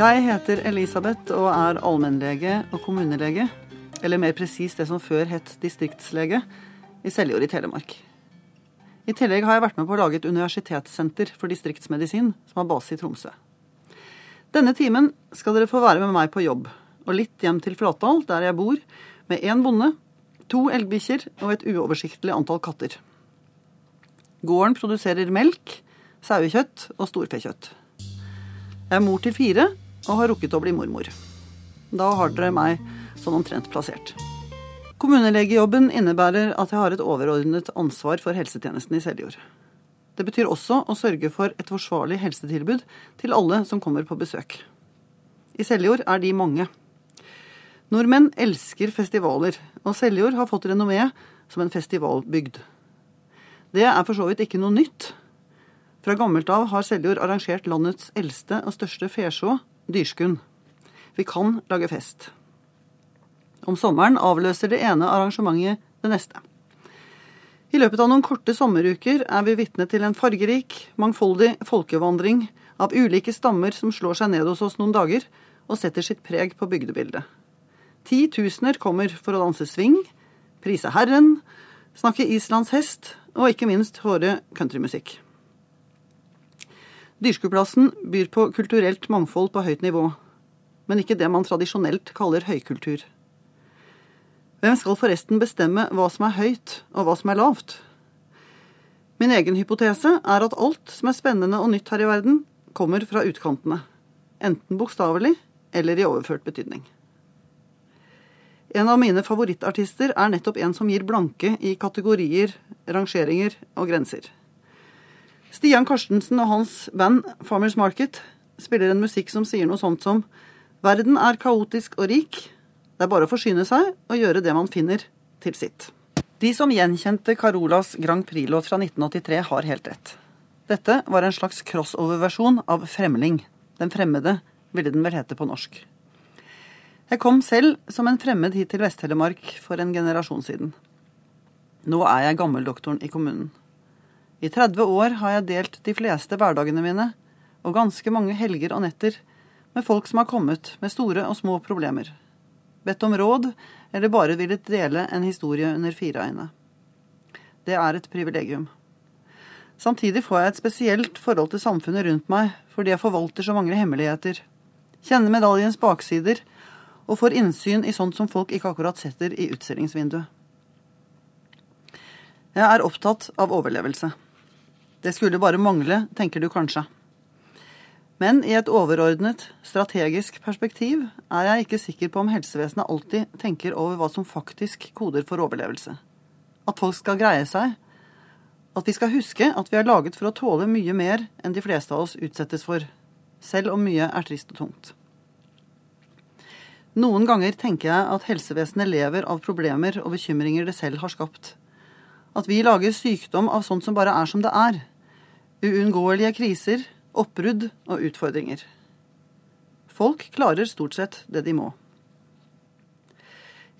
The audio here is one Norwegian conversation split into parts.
Jeg heter Elisabeth og er allmennlege og kommunelege, eller mer presist det som før het distriktslege, i Seljord i Telemark. I tillegg har jeg vært med på å lage et universitetssenter for distriktsmedisin som har base i Tromsø. Denne timen skal dere få være med meg på jobb, og litt hjem til Flatdal, der jeg bor, med én bonde, to elgbikkjer og et uoversiktlig antall katter. Gården produserer melk, sauekjøtt og storfekjøtt. Jeg er mor til fire og har rukket å bli mormor. Da har dere meg sånn omtrent plassert. Kommunelegejobben innebærer at jeg har et overordnet ansvar for helsetjenesten i Seljord. Det betyr også å sørge for et forsvarlig helsetilbud til alle som kommer på besøk. I Seljord er de mange. Nordmenn elsker festivaler, og Seljord har fått renommé som en festivalbygd. Det er for så vidt ikke noe nytt, fra gammelt av har Seljord arrangert landets eldste og største fesjå, Dyrskund. Vi kan lage fest. Om sommeren avløser det ene arrangementet det neste. I løpet av noen korte sommeruker er vi vitne til en fargerik, mangfoldig folkevandring av ulike stammer som slår seg ned hos oss noen dager og setter sitt preg på bygdebildet. Titusener kommer for å danse swing, prise Herren, snakke Islands hest og ikke minst håre countrymusikk. Dyrskueplassen byr på kulturelt mangfold på høyt nivå, men ikke det man tradisjonelt kaller høykultur. Hvem skal forresten bestemme hva som er høyt, og hva som er lavt? Min egen hypotese er at alt som er spennende og nytt her i verden, kommer fra utkantene. Enten bokstavelig eller i overført betydning. En av mine favorittartister er nettopp en som gir blanke i kategorier, rangeringer og grenser. Stian Karstensen og hans band Farmers Market spiller en musikk som sier noe sånt som Verden er kaotisk og rik. Det er bare å forsyne seg og gjøre det man finner, til sitt. De som gjenkjente Carolas Grand Prix-låt fra 1983, har helt rett. Dette var en slags crossover-versjon av Fremling. Den fremmede, ville den vel hete på norsk. Jeg kom selv som en fremmed hit til Vest-Telemark for en generasjon siden. Nå er jeg gammeldoktoren i kommunen. I 30 år har jeg delt de fleste hverdagene mine, og ganske mange helger og netter, med folk som har kommet med store og små problemer. Bedt om råd, eller bare villet dele en historie under fire øyne. Det er et privilegium. Samtidig får jeg et spesielt forhold til samfunnet rundt meg, fordi jeg forvalter så mange hemmeligheter. Kjenner medaljens baksider, og får innsyn i sånt som folk ikke akkurat setter i utstillingsvinduet. Jeg er opptatt av overlevelse. Det skulle bare mangle, tenker du kanskje. Men i et overordnet, strategisk perspektiv er jeg ikke sikker på om helsevesenet alltid tenker over hva som faktisk koder for overlevelse. At folk skal greie seg. At vi skal huske at vi er laget for å tåle mye mer enn de fleste av oss utsettes for. Selv om mye er trist og tungt. Noen ganger tenker jeg at helsevesenet lever av problemer og bekymringer det selv har skapt. At vi lager sykdom av sånt som bare er som det er. Uunngåelige kriser, oppbrudd og utfordringer. Folk klarer stort sett det de må.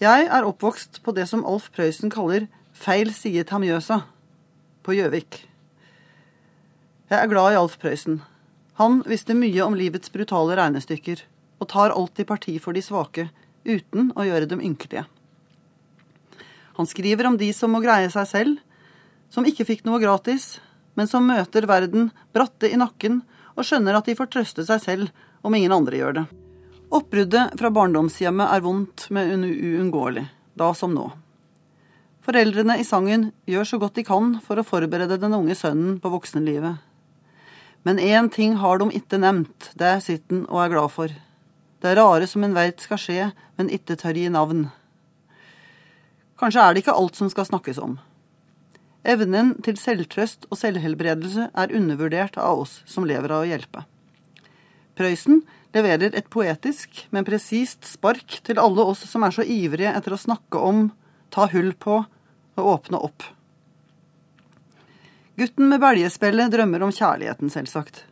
Jeg er oppvokst på det som Alf Prøysen kaller feil side ta Mjøsa, på Gjøvik. Jeg er glad i Alf Prøysen. Han visste mye om livets brutale regnestykker, og tar alltid parti for de svake, uten å gjøre dem ynkelige. Han skriver om de som må greie seg selv, som ikke fikk noe gratis, men som møter verden bratte i nakken og skjønner at de får trøste seg selv om ingen andre gjør det. Oppbruddet fra barndomshjemmet er vondt, men uunngåelig, da som nå. Foreldrene i sangen gjør så godt de kan for å forberede den unge sønnen på voksenlivet. Men én ting har de ikke nevnt, det sitter han og er glad for. Det er rare som en veit skal skje, men ikke tør gi navn. Kanskje er det ikke alt som skal snakkes om. Evnen til selvtrøst og selvhelbredelse er undervurdert av oss som lever av å hjelpe. Prøysen leverer et poetisk, men presist spark til alle oss som er så ivrige etter å snakke om, ta hull på og åpne opp. Gutten med beljespillet drømmer om kjærligheten, selvsagt.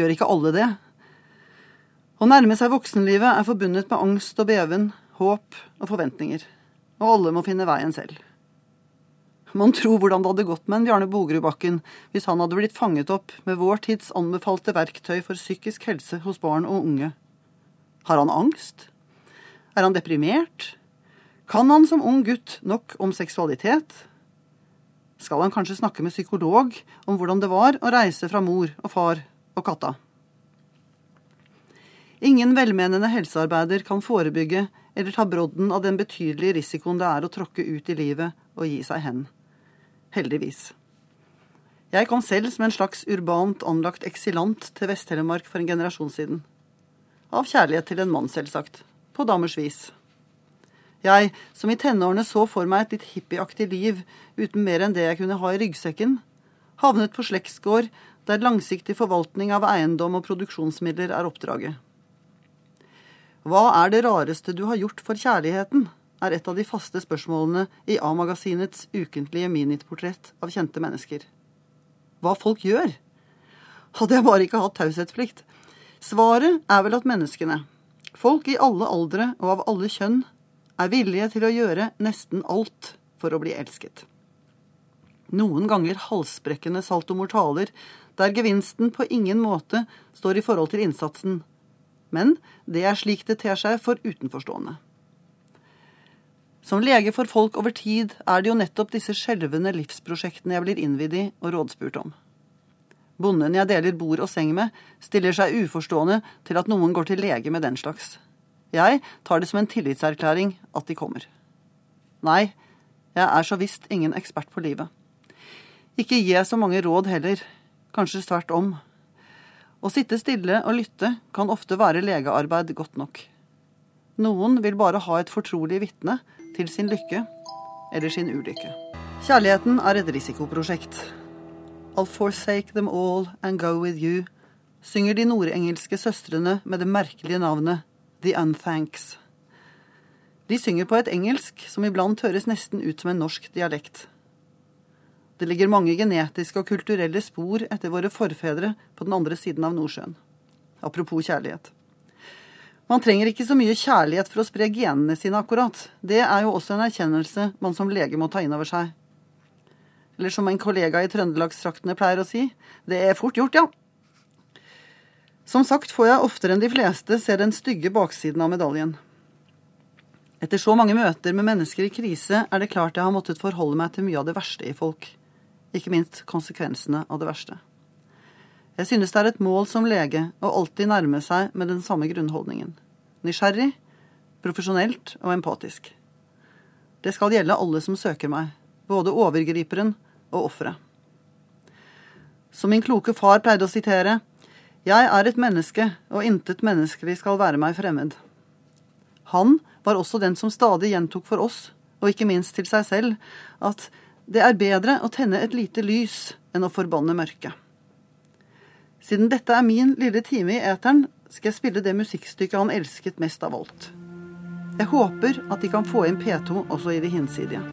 Gjør ikke alle det? Å nærme seg voksenlivet er forbundet med angst og beven, håp og forventninger og alle må finne veien selv. Mon tro hvordan det hadde gått med en Bjarne Bogerudbakken hvis han hadde blitt fanget opp med vår tids anbefalte verktøy for psykisk helse hos barn og unge Har han angst? Er han deprimert? Kan han som ung gutt nok om seksualitet? Skal han kanskje snakke med psykolog om hvordan det var å reise fra mor og far og katta? Ingen velmenende helsearbeider kan forebygge eller ta brodden av den betydelige risikoen det er å tråkke ut i livet og gi seg hen. Heldigvis. Jeg kom selv som en slags urbant anlagt eksilant til Vest-Telemark for en generasjon siden. Av kjærlighet til en mann, selvsagt. På damers vis. Jeg, som i tenårene så for meg et litt hippieaktig liv uten mer enn det jeg kunne ha i ryggsekken, havnet på slektsgård der langsiktig forvaltning av eiendom og produksjonsmidler er oppdraget. Hva er det rareste du har gjort for kjærligheten? er et av de faste spørsmålene i A-magasinets ukentlige minitportrett av kjente mennesker. Hva folk gjør? Hadde jeg bare ikke hatt taushetsplikt. Svaret er vel at menneskene, folk i alle aldre og av alle kjønn, er villige til å gjøre nesten alt for å bli elsket. Noen ganger halsbrekkende saltomortaler, der gevinsten på ingen måte står i forhold til innsatsen, men det er slik det ter seg for utenforstående. Som lege for folk over tid er det jo nettopp disse skjelvende livsprosjektene jeg blir innvidd i og rådspurt om. Bonden jeg deler bord og seng med, stiller seg uforstående til at noen går til lege med den slags. Jeg tar det som en tillitserklæring at de kommer. Nei, jeg er så visst ingen ekspert på livet. Ikke gi jeg så mange råd heller, kanskje tvert om. Å sitte stille og lytte kan ofte være legearbeid godt nok. Noen vil bare ha et fortrolig vitne til sin lykke eller sin ulykke. Kjærligheten er et risikoprosjekt. I'll forsake them all and go with you, synger de nordengelske søstrene med det merkelige navnet The Unthanks. De synger på et engelsk som iblant høres nesten ut som en norsk dialekt. Det ligger mange genetiske og kulturelle spor etter våre forfedre på den andre siden av Nordsjøen. Apropos kjærlighet. Man trenger ikke så mye kjærlighet for å spre genene sine, akkurat. Det er jo også en erkjennelse man som lege må ta inn over seg. Eller som en kollega i trøndelagstraktene pleier å si, det er fort gjort, ja. Som sagt får jeg oftere enn de fleste se den stygge baksiden av medaljen. Etter så mange møter med mennesker i krise er det klart jeg har måttet forholde meg til mye av det verste i folk ikke minst konsekvensene av det verste. Jeg synes det er et mål som lege å alltid nærme seg med den samme grunnholdningen. Nysgjerrig, profesjonelt og empatisk. Det skal gjelde alle som søker meg, både overgriperen og offeret. Som min kloke far pleide å sitere, jeg er et menneske, og intet menneskelig skal være meg fremmed. Han var også den som stadig gjentok for oss, og ikke minst til seg selv, at det er bedre å tenne et lite lys enn å forbanne mørket. Siden dette er min lille time i eteren, skal jeg spille det musikkstykket han elsket mest av alt. Jeg håper at de kan få inn P2 også i det hinsidige.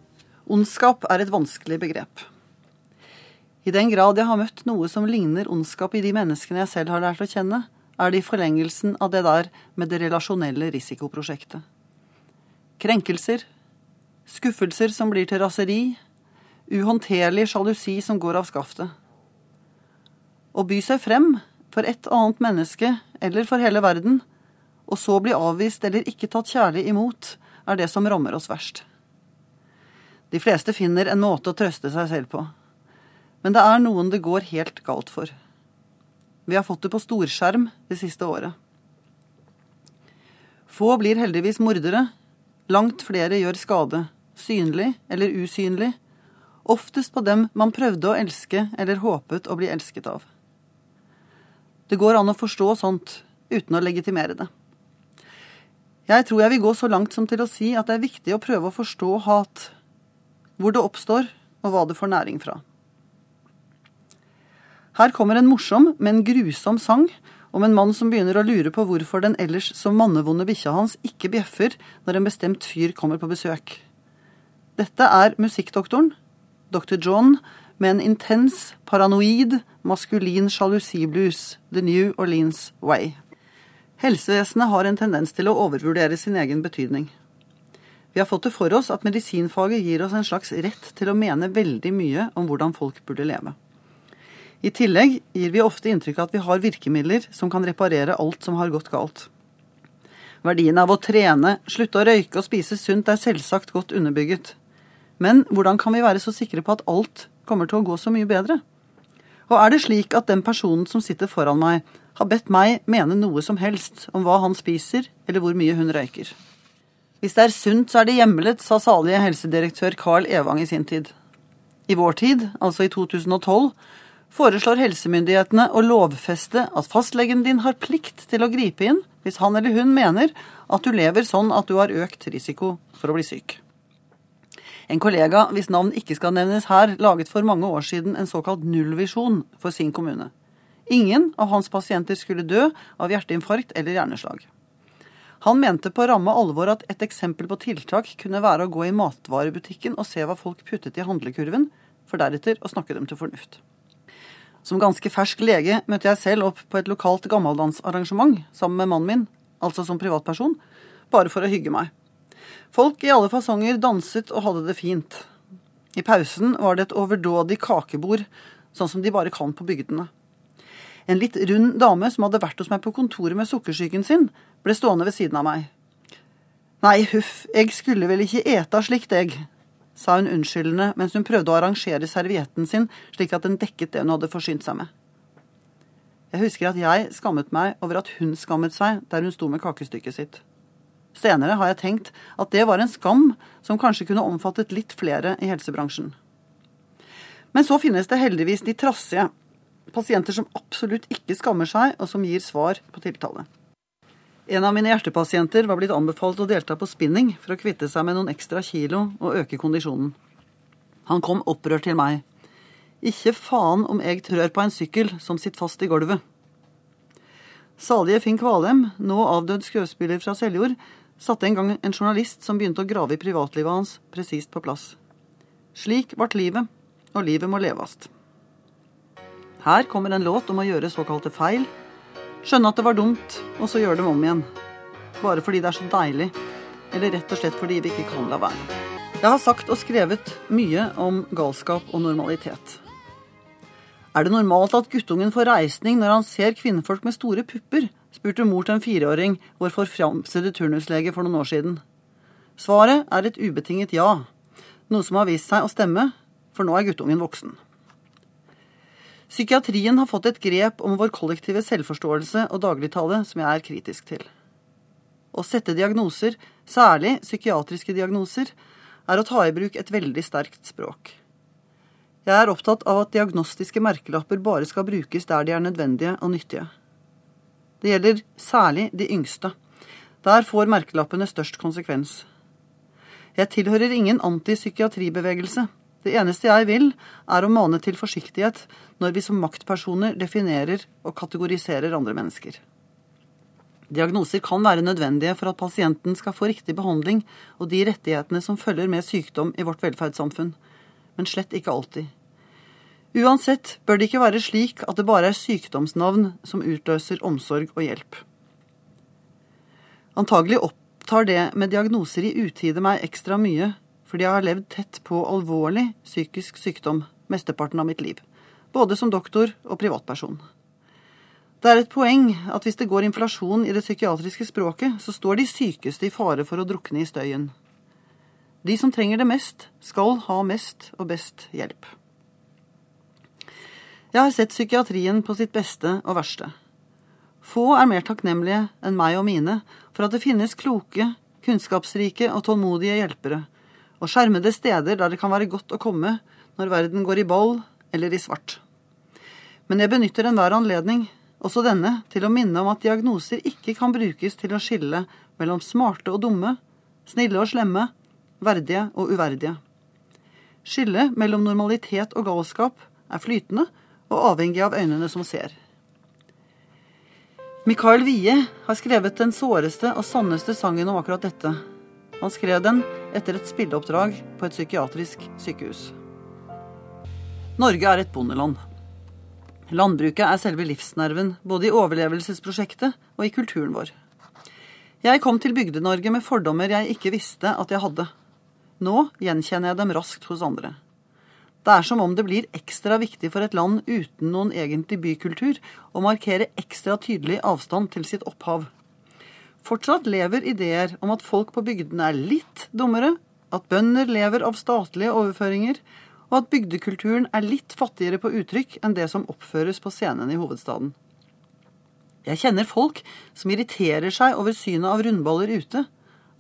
Ondskap er et vanskelig begrep. I den grad jeg har møtt noe som ligner ondskap i de menneskene jeg selv har lært å kjenne, er det i forlengelsen av det der med det relasjonelle risikoprosjektet. Krenkelser, skuffelser som blir til raseri, uhåndterlig sjalusi som går av skaftet. Å by seg frem for et annet menneske eller for hele verden, og så bli avvist eller ikke tatt kjærlig imot, er det som rammer oss verst. De fleste finner en måte å trøste seg selv på. Men det er noen det går helt galt for. Vi har fått det på storskjerm det siste året. Få blir heldigvis mordere. Langt flere gjør skade, synlig eller usynlig, oftest på dem man prøvde å elske eller håpet å bli elsket av. Det går an å forstå sånt uten å legitimere det. Jeg tror jeg vil gå så langt som til å si at det er viktig å prøve å forstå hat, hvor det oppstår, og hva det får næring fra. Her kommer en morsom, men grusom sang om en mann som begynner å lure på hvorfor den ellers så mannevonde bikkja hans ikke bjeffer når en bestemt fyr kommer på besøk. Dette er Musikkdoktoren Dr. John med en intens, paranoid, maskulin sjalusiblues, The New Orleans Way. Helsevesenet har en tendens til å overvurdere sin egen betydning. Vi har fått det for oss at medisinfaget gir oss en slags rett til å mene veldig mye om hvordan folk burde leve. I tillegg gir vi ofte inntrykk av at vi har virkemidler som kan reparere alt som har gått galt. Verdien av å trene, slutte å røyke og spise sunt er selvsagt godt underbygget. Men hvordan kan vi være så sikre på at alt kommer til å gå så mye bedre? Og er det slik at den personen som sitter foran meg, har bedt meg mene noe som helst om hva han spiser, eller hvor mye hun røyker? Hvis det er sunt, så er det hjemlet, sa salige helsedirektør Carl Evang i sin tid. I vår tid, altså i 2012, foreslår helsemyndighetene å lovfeste at fastlegen din har plikt til å gripe inn hvis han eller hun mener at du lever sånn at du har økt risiko for å bli syk. En kollega, hvis navn ikke skal nevnes her, laget for mange år siden en såkalt nullvisjon for sin kommune. Ingen av hans pasienter skulle dø av hjerteinfarkt eller hjerneslag. Han mente på ramme alvor at et eksempel på tiltak kunne være å gå i matvarebutikken og se hva folk puttet i handlekurven, for deretter å snakke dem til fornuft. Som ganske fersk lege møtte jeg selv opp på et lokalt gammeldansarrangement sammen med mannen min, altså som privatperson, bare for å hygge meg. Folk i alle fasonger danset og hadde det fint. I pausen var det et overdådig kakebord, sånn som de bare kan på bygdene. En litt rund dame som hadde vært hos meg på kontoret med sukkersyken sin, ble stående ved siden av meg. Nei, huff, jeg skulle vel ikke eta slikt, jeg, sa hun unnskyldende mens hun prøvde å arrangere servietten sin slik at den dekket det hun hadde forsynt seg med. Jeg husker at jeg skammet meg over at hun skammet seg der hun sto med kakestykket sitt. Senere har jeg tenkt at det var en skam som kanskje kunne omfattet litt flere i helsebransjen. Men så finnes det heldigvis de trassige, pasienter som absolutt ikke skammer seg, og som gir svar på tiltale. En av mine hjertepasienter var blitt anbefalt å delta på spinning for å kvitte seg med noen ekstra kilo og øke kondisjonen. Han kom opprørt til meg. Ikke faen om jeg trør på en sykkel som sitter fast i gulvet. Salige Finn Kvalem, nå avdød skuespiller fra Seljord, satte en gang en journalist som begynte å grave i privatlivet hans, presist på plass. Slik ble livet, og livet må levast. Her kommer en låt om å gjøre såkalte feil. Skjønne at det var dumt, og så gjøre dem om igjen. Bare fordi det er så deilig. Eller rett og slett fordi vi ikke kan la være. Jeg har sagt og skrevet mye om galskap og normalitet. Er det normalt at guttungen får reisning når han ser kvinnfolk med store pupper? spurte mor til en fireåring, vår forframsede turnuslege for noen år siden. Svaret er et ubetinget ja, noe som har vist seg å stemme, for nå er guttungen voksen. Psykiatrien har fått et grep om vår kollektive selvforståelse og dagligtale som jeg er kritisk til. Å sette diagnoser, særlig psykiatriske diagnoser, er å ta i bruk et veldig sterkt språk. Jeg er opptatt av at diagnostiske merkelapper bare skal brukes der de er nødvendige og nyttige. Det gjelder særlig de yngste. Der får merkelappene størst konsekvens. Jeg tilhører ingen antipsykiatribevegelse. Det eneste jeg vil, er å mane til forsiktighet når vi som maktpersoner definerer og kategoriserer andre mennesker. Diagnoser kan være nødvendige for at pasienten skal få riktig behandling og de rettighetene som følger med sykdom i vårt velferdssamfunn, men slett ikke alltid. Uansett bør det ikke være slik at det bare er sykdomsnavn som utløser omsorg og hjelp. Antagelig opptar det med diagnoser i utide meg ekstra mye fordi jeg har levd tett på alvorlig psykisk sykdom mesteparten av mitt liv, både som doktor og privatperson. Det er et poeng at hvis det går inflasjon i det psykiatriske språket, så står de sykeste i fare for å drukne i støyen. De som trenger det mest, skal ha mest og best hjelp. Jeg har sett psykiatrien på sitt beste og verste. Få er mer takknemlige enn meg og mine for at det finnes kloke, kunnskapsrike og tålmodige hjelpere og skjermede steder der det kan være godt å komme når verden går i ball eller i svart. Men jeg benytter enhver anledning, også denne, til å minne om at diagnoser ikke kan brukes til å skille mellom smarte og dumme, snille og slemme, verdige og uverdige. Skillet mellom normalitet og galskap er flytende og avhengig av øynene som ser. Mikael Wie har skrevet den såreste og sanneste sangen om akkurat dette, han skrev den etter et spilleoppdrag på et psykiatrisk sykehus. Norge er et bondeland. Landbruket er selve livsnerven både i overlevelsesprosjektet og i kulturen vår. Jeg kom til Bygde-Norge med fordommer jeg ikke visste at jeg hadde. Nå gjenkjenner jeg dem raskt hos andre. Det er som om det blir ekstra viktig for et land uten noen egentlig bykultur å markere ekstra tydelig avstand til sitt opphav. Fortsatt lever ideer om at folk på bygdene er litt dummere, at bønder lever av statlige overføringer, og at bygdekulturen er litt fattigere på uttrykk enn det som oppføres på scenen i hovedstaden. Jeg kjenner folk som irriterer seg over synet av rundballer ute,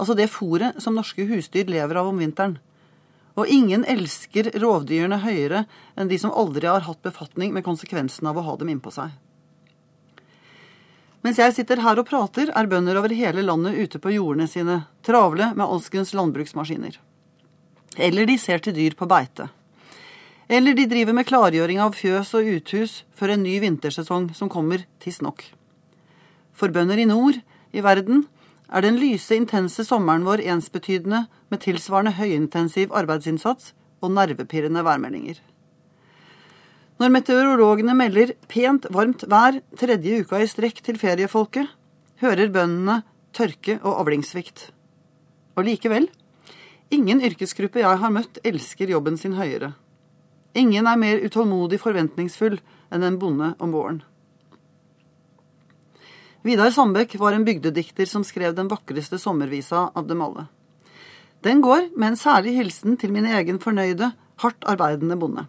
altså det fôret som norske husdyr lever av om vinteren. Og ingen elsker rovdyrene høyere enn de som aldri har hatt befatning med konsekvensen av å ha dem innpå seg. Mens jeg sitter her og prater, er bønder over hele landet ute på jordene sine, travle med alskens landbruksmaskiner. Eller de ser til dyr på beite. Eller de driver med klargjøring av fjøs og uthus for en ny vintersesong som kommer tidsnok. For bønder i nord, i verden, er den lyse, intense sommeren vår ensbetydende med tilsvarende høyintensiv arbeidsinnsats og nervepirrende værmeldinger. Når meteorologene melder pent varmt vær tredje uka i strekk til feriefolket, hører bøndene tørke og avlingssvikt. Og likevel, ingen yrkesgruppe jeg har møtt, elsker jobben sin høyere. Ingen er mer utålmodig forventningsfull enn en bonde om våren. Vidar Sandbekk var en bygdedikter som skrev den vakreste sommervisa av dem alle. Den går med en særlig hilsen til min egen fornøyde, hardt arbeidende bonde.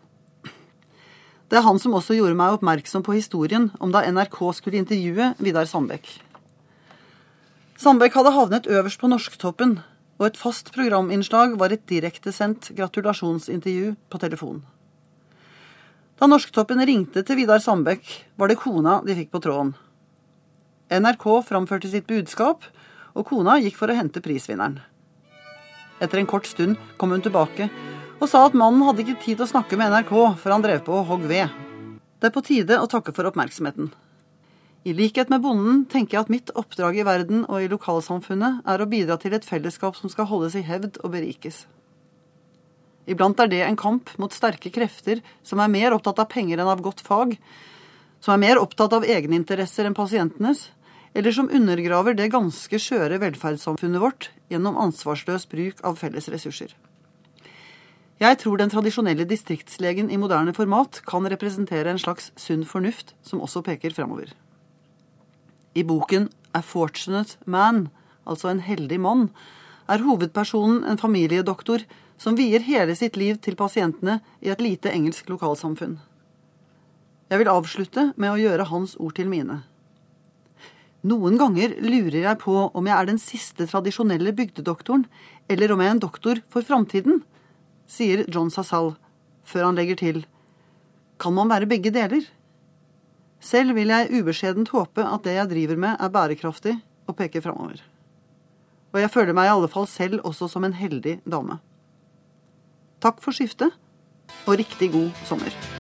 Det er han som også gjorde meg oppmerksom på historien om da NRK skulle intervjue Vidar Sandbekk. Sandbekk hadde havnet øverst på norsktoppen, og et fast programinnslag var et direktesendt gratulasjonsintervju på telefon. Da Norsktoppen ringte til Vidar Sandbekk, var det kona de fikk på tråden. NRK framførte sitt budskap, og kona gikk for å hente prisvinneren. Etter en kort stund kom hun tilbake og sa at mannen hadde ikke tid til å snakke med NRK, for han drev på og hogg ved. Det er på tide å takke for oppmerksomheten. I likhet med bonden tenker jeg at mitt oppdrag i verden og i lokalsamfunnet er å bidra til et fellesskap som skal holdes i hevd og berikes. Iblant er det en kamp mot sterke krefter som er mer opptatt av penger enn av godt fag, som er mer opptatt av egeninteresser enn pasientenes, eller som undergraver det ganske skjøre velferdssamfunnet vårt gjennom ansvarsløs bruk av felles ressurser. Jeg tror den tradisjonelle distriktslegen i moderne format kan representere en slags sunn fornuft som også peker fremover. I boken A Fortunate Man, altså En heldig mann, er hovedpersonen en familiedoktor som vier hele sitt liv til pasientene i et lite engelsk lokalsamfunn. Jeg vil avslutte med å gjøre hans ord til mine. Noen ganger lurer jeg på om jeg er den siste tradisjonelle bygdedoktoren, eller om jeg er en doktor for framtiden sier John Sassal, før han legger til Kan man være begge deler? Selv vil jeg ubeskjedent håpe at det jeg driver med, er bærekraftig og peker framover. Og jeg føler meg i alle fall selv også som en heldig dame. Takk for skiftet, og riktig god sommer.